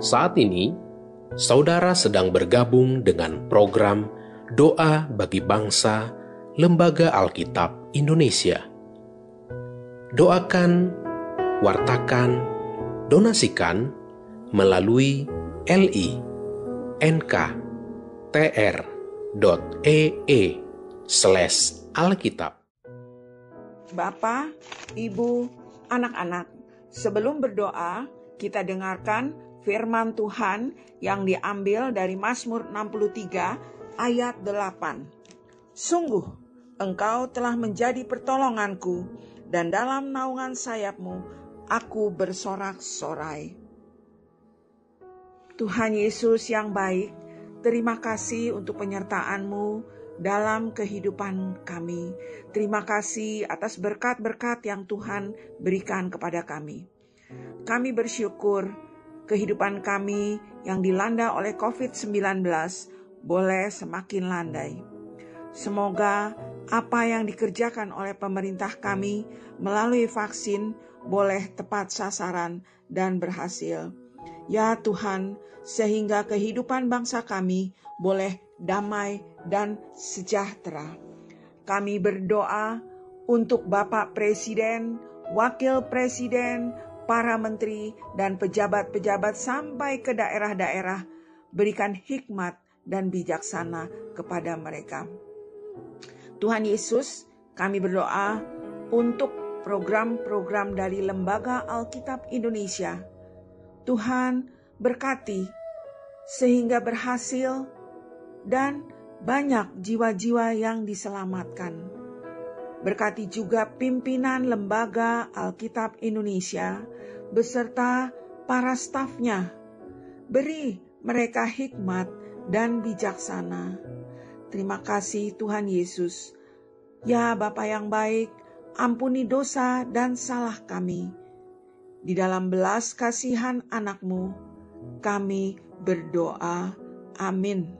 Saat ini, saudara sedang bergabung dengan program Doa bagi Bangsa Lembaga Alkitab Indonesia. Doakan, wartakan, donasikan melalui li nk.tr.ee slash alkitab. Bapak, Ibu, anak-anak, sebelum berdoa, kita dengarkan firman Tuhan yang diambil dari Mazmur 63 ayat 8. Sungguh, engkau telah menjadi pertolonganku, dan dalam naungan sayapmu aku bersorak-sorai. Tuhan Yesus yang baik, terima kasih untuk penyertaan-Mu dalam kehidupan kami. Terima kasih atas berkat-berkat yang Tuhan berikan kepada kami. Kami bersyukur kehidupan kami yang dilanda oleh COVID-19 boleh semakin landai. Semoga apa yang dikerjakan oleh pemerintah kami melalui vaksin boleh tepat sasaran dan berhasil. Ya Tuhan, sehingga kehidupan bangsa kami boleh damai dan sejahtera. Kami berdoa untuk Bapak Presiden, Wakil Presiden, para menteri, dan pejabat-pejabat sampai ke daerah-daerah. Berikan hikmat dan bijaksana kepada mereka. Tuhan Yesus, kami berdoa untuk program-program dari Lembaga Alkitab Indonesia. Tuhan berkati sehingga berhasil dan banyak jiwa-jiwa yang diselamatkan. Berkati juga pimpinan Lembaga Alkitab Indonesia beserta para stafnya. Beri mereka hikmat dan bijaksana. Terima kasih Tuhan Yesus. Ya Bapa yang baik, ampuni dosa dan salah kami. Di dalam belas kasihan anakmu, kami berdoa. Amin.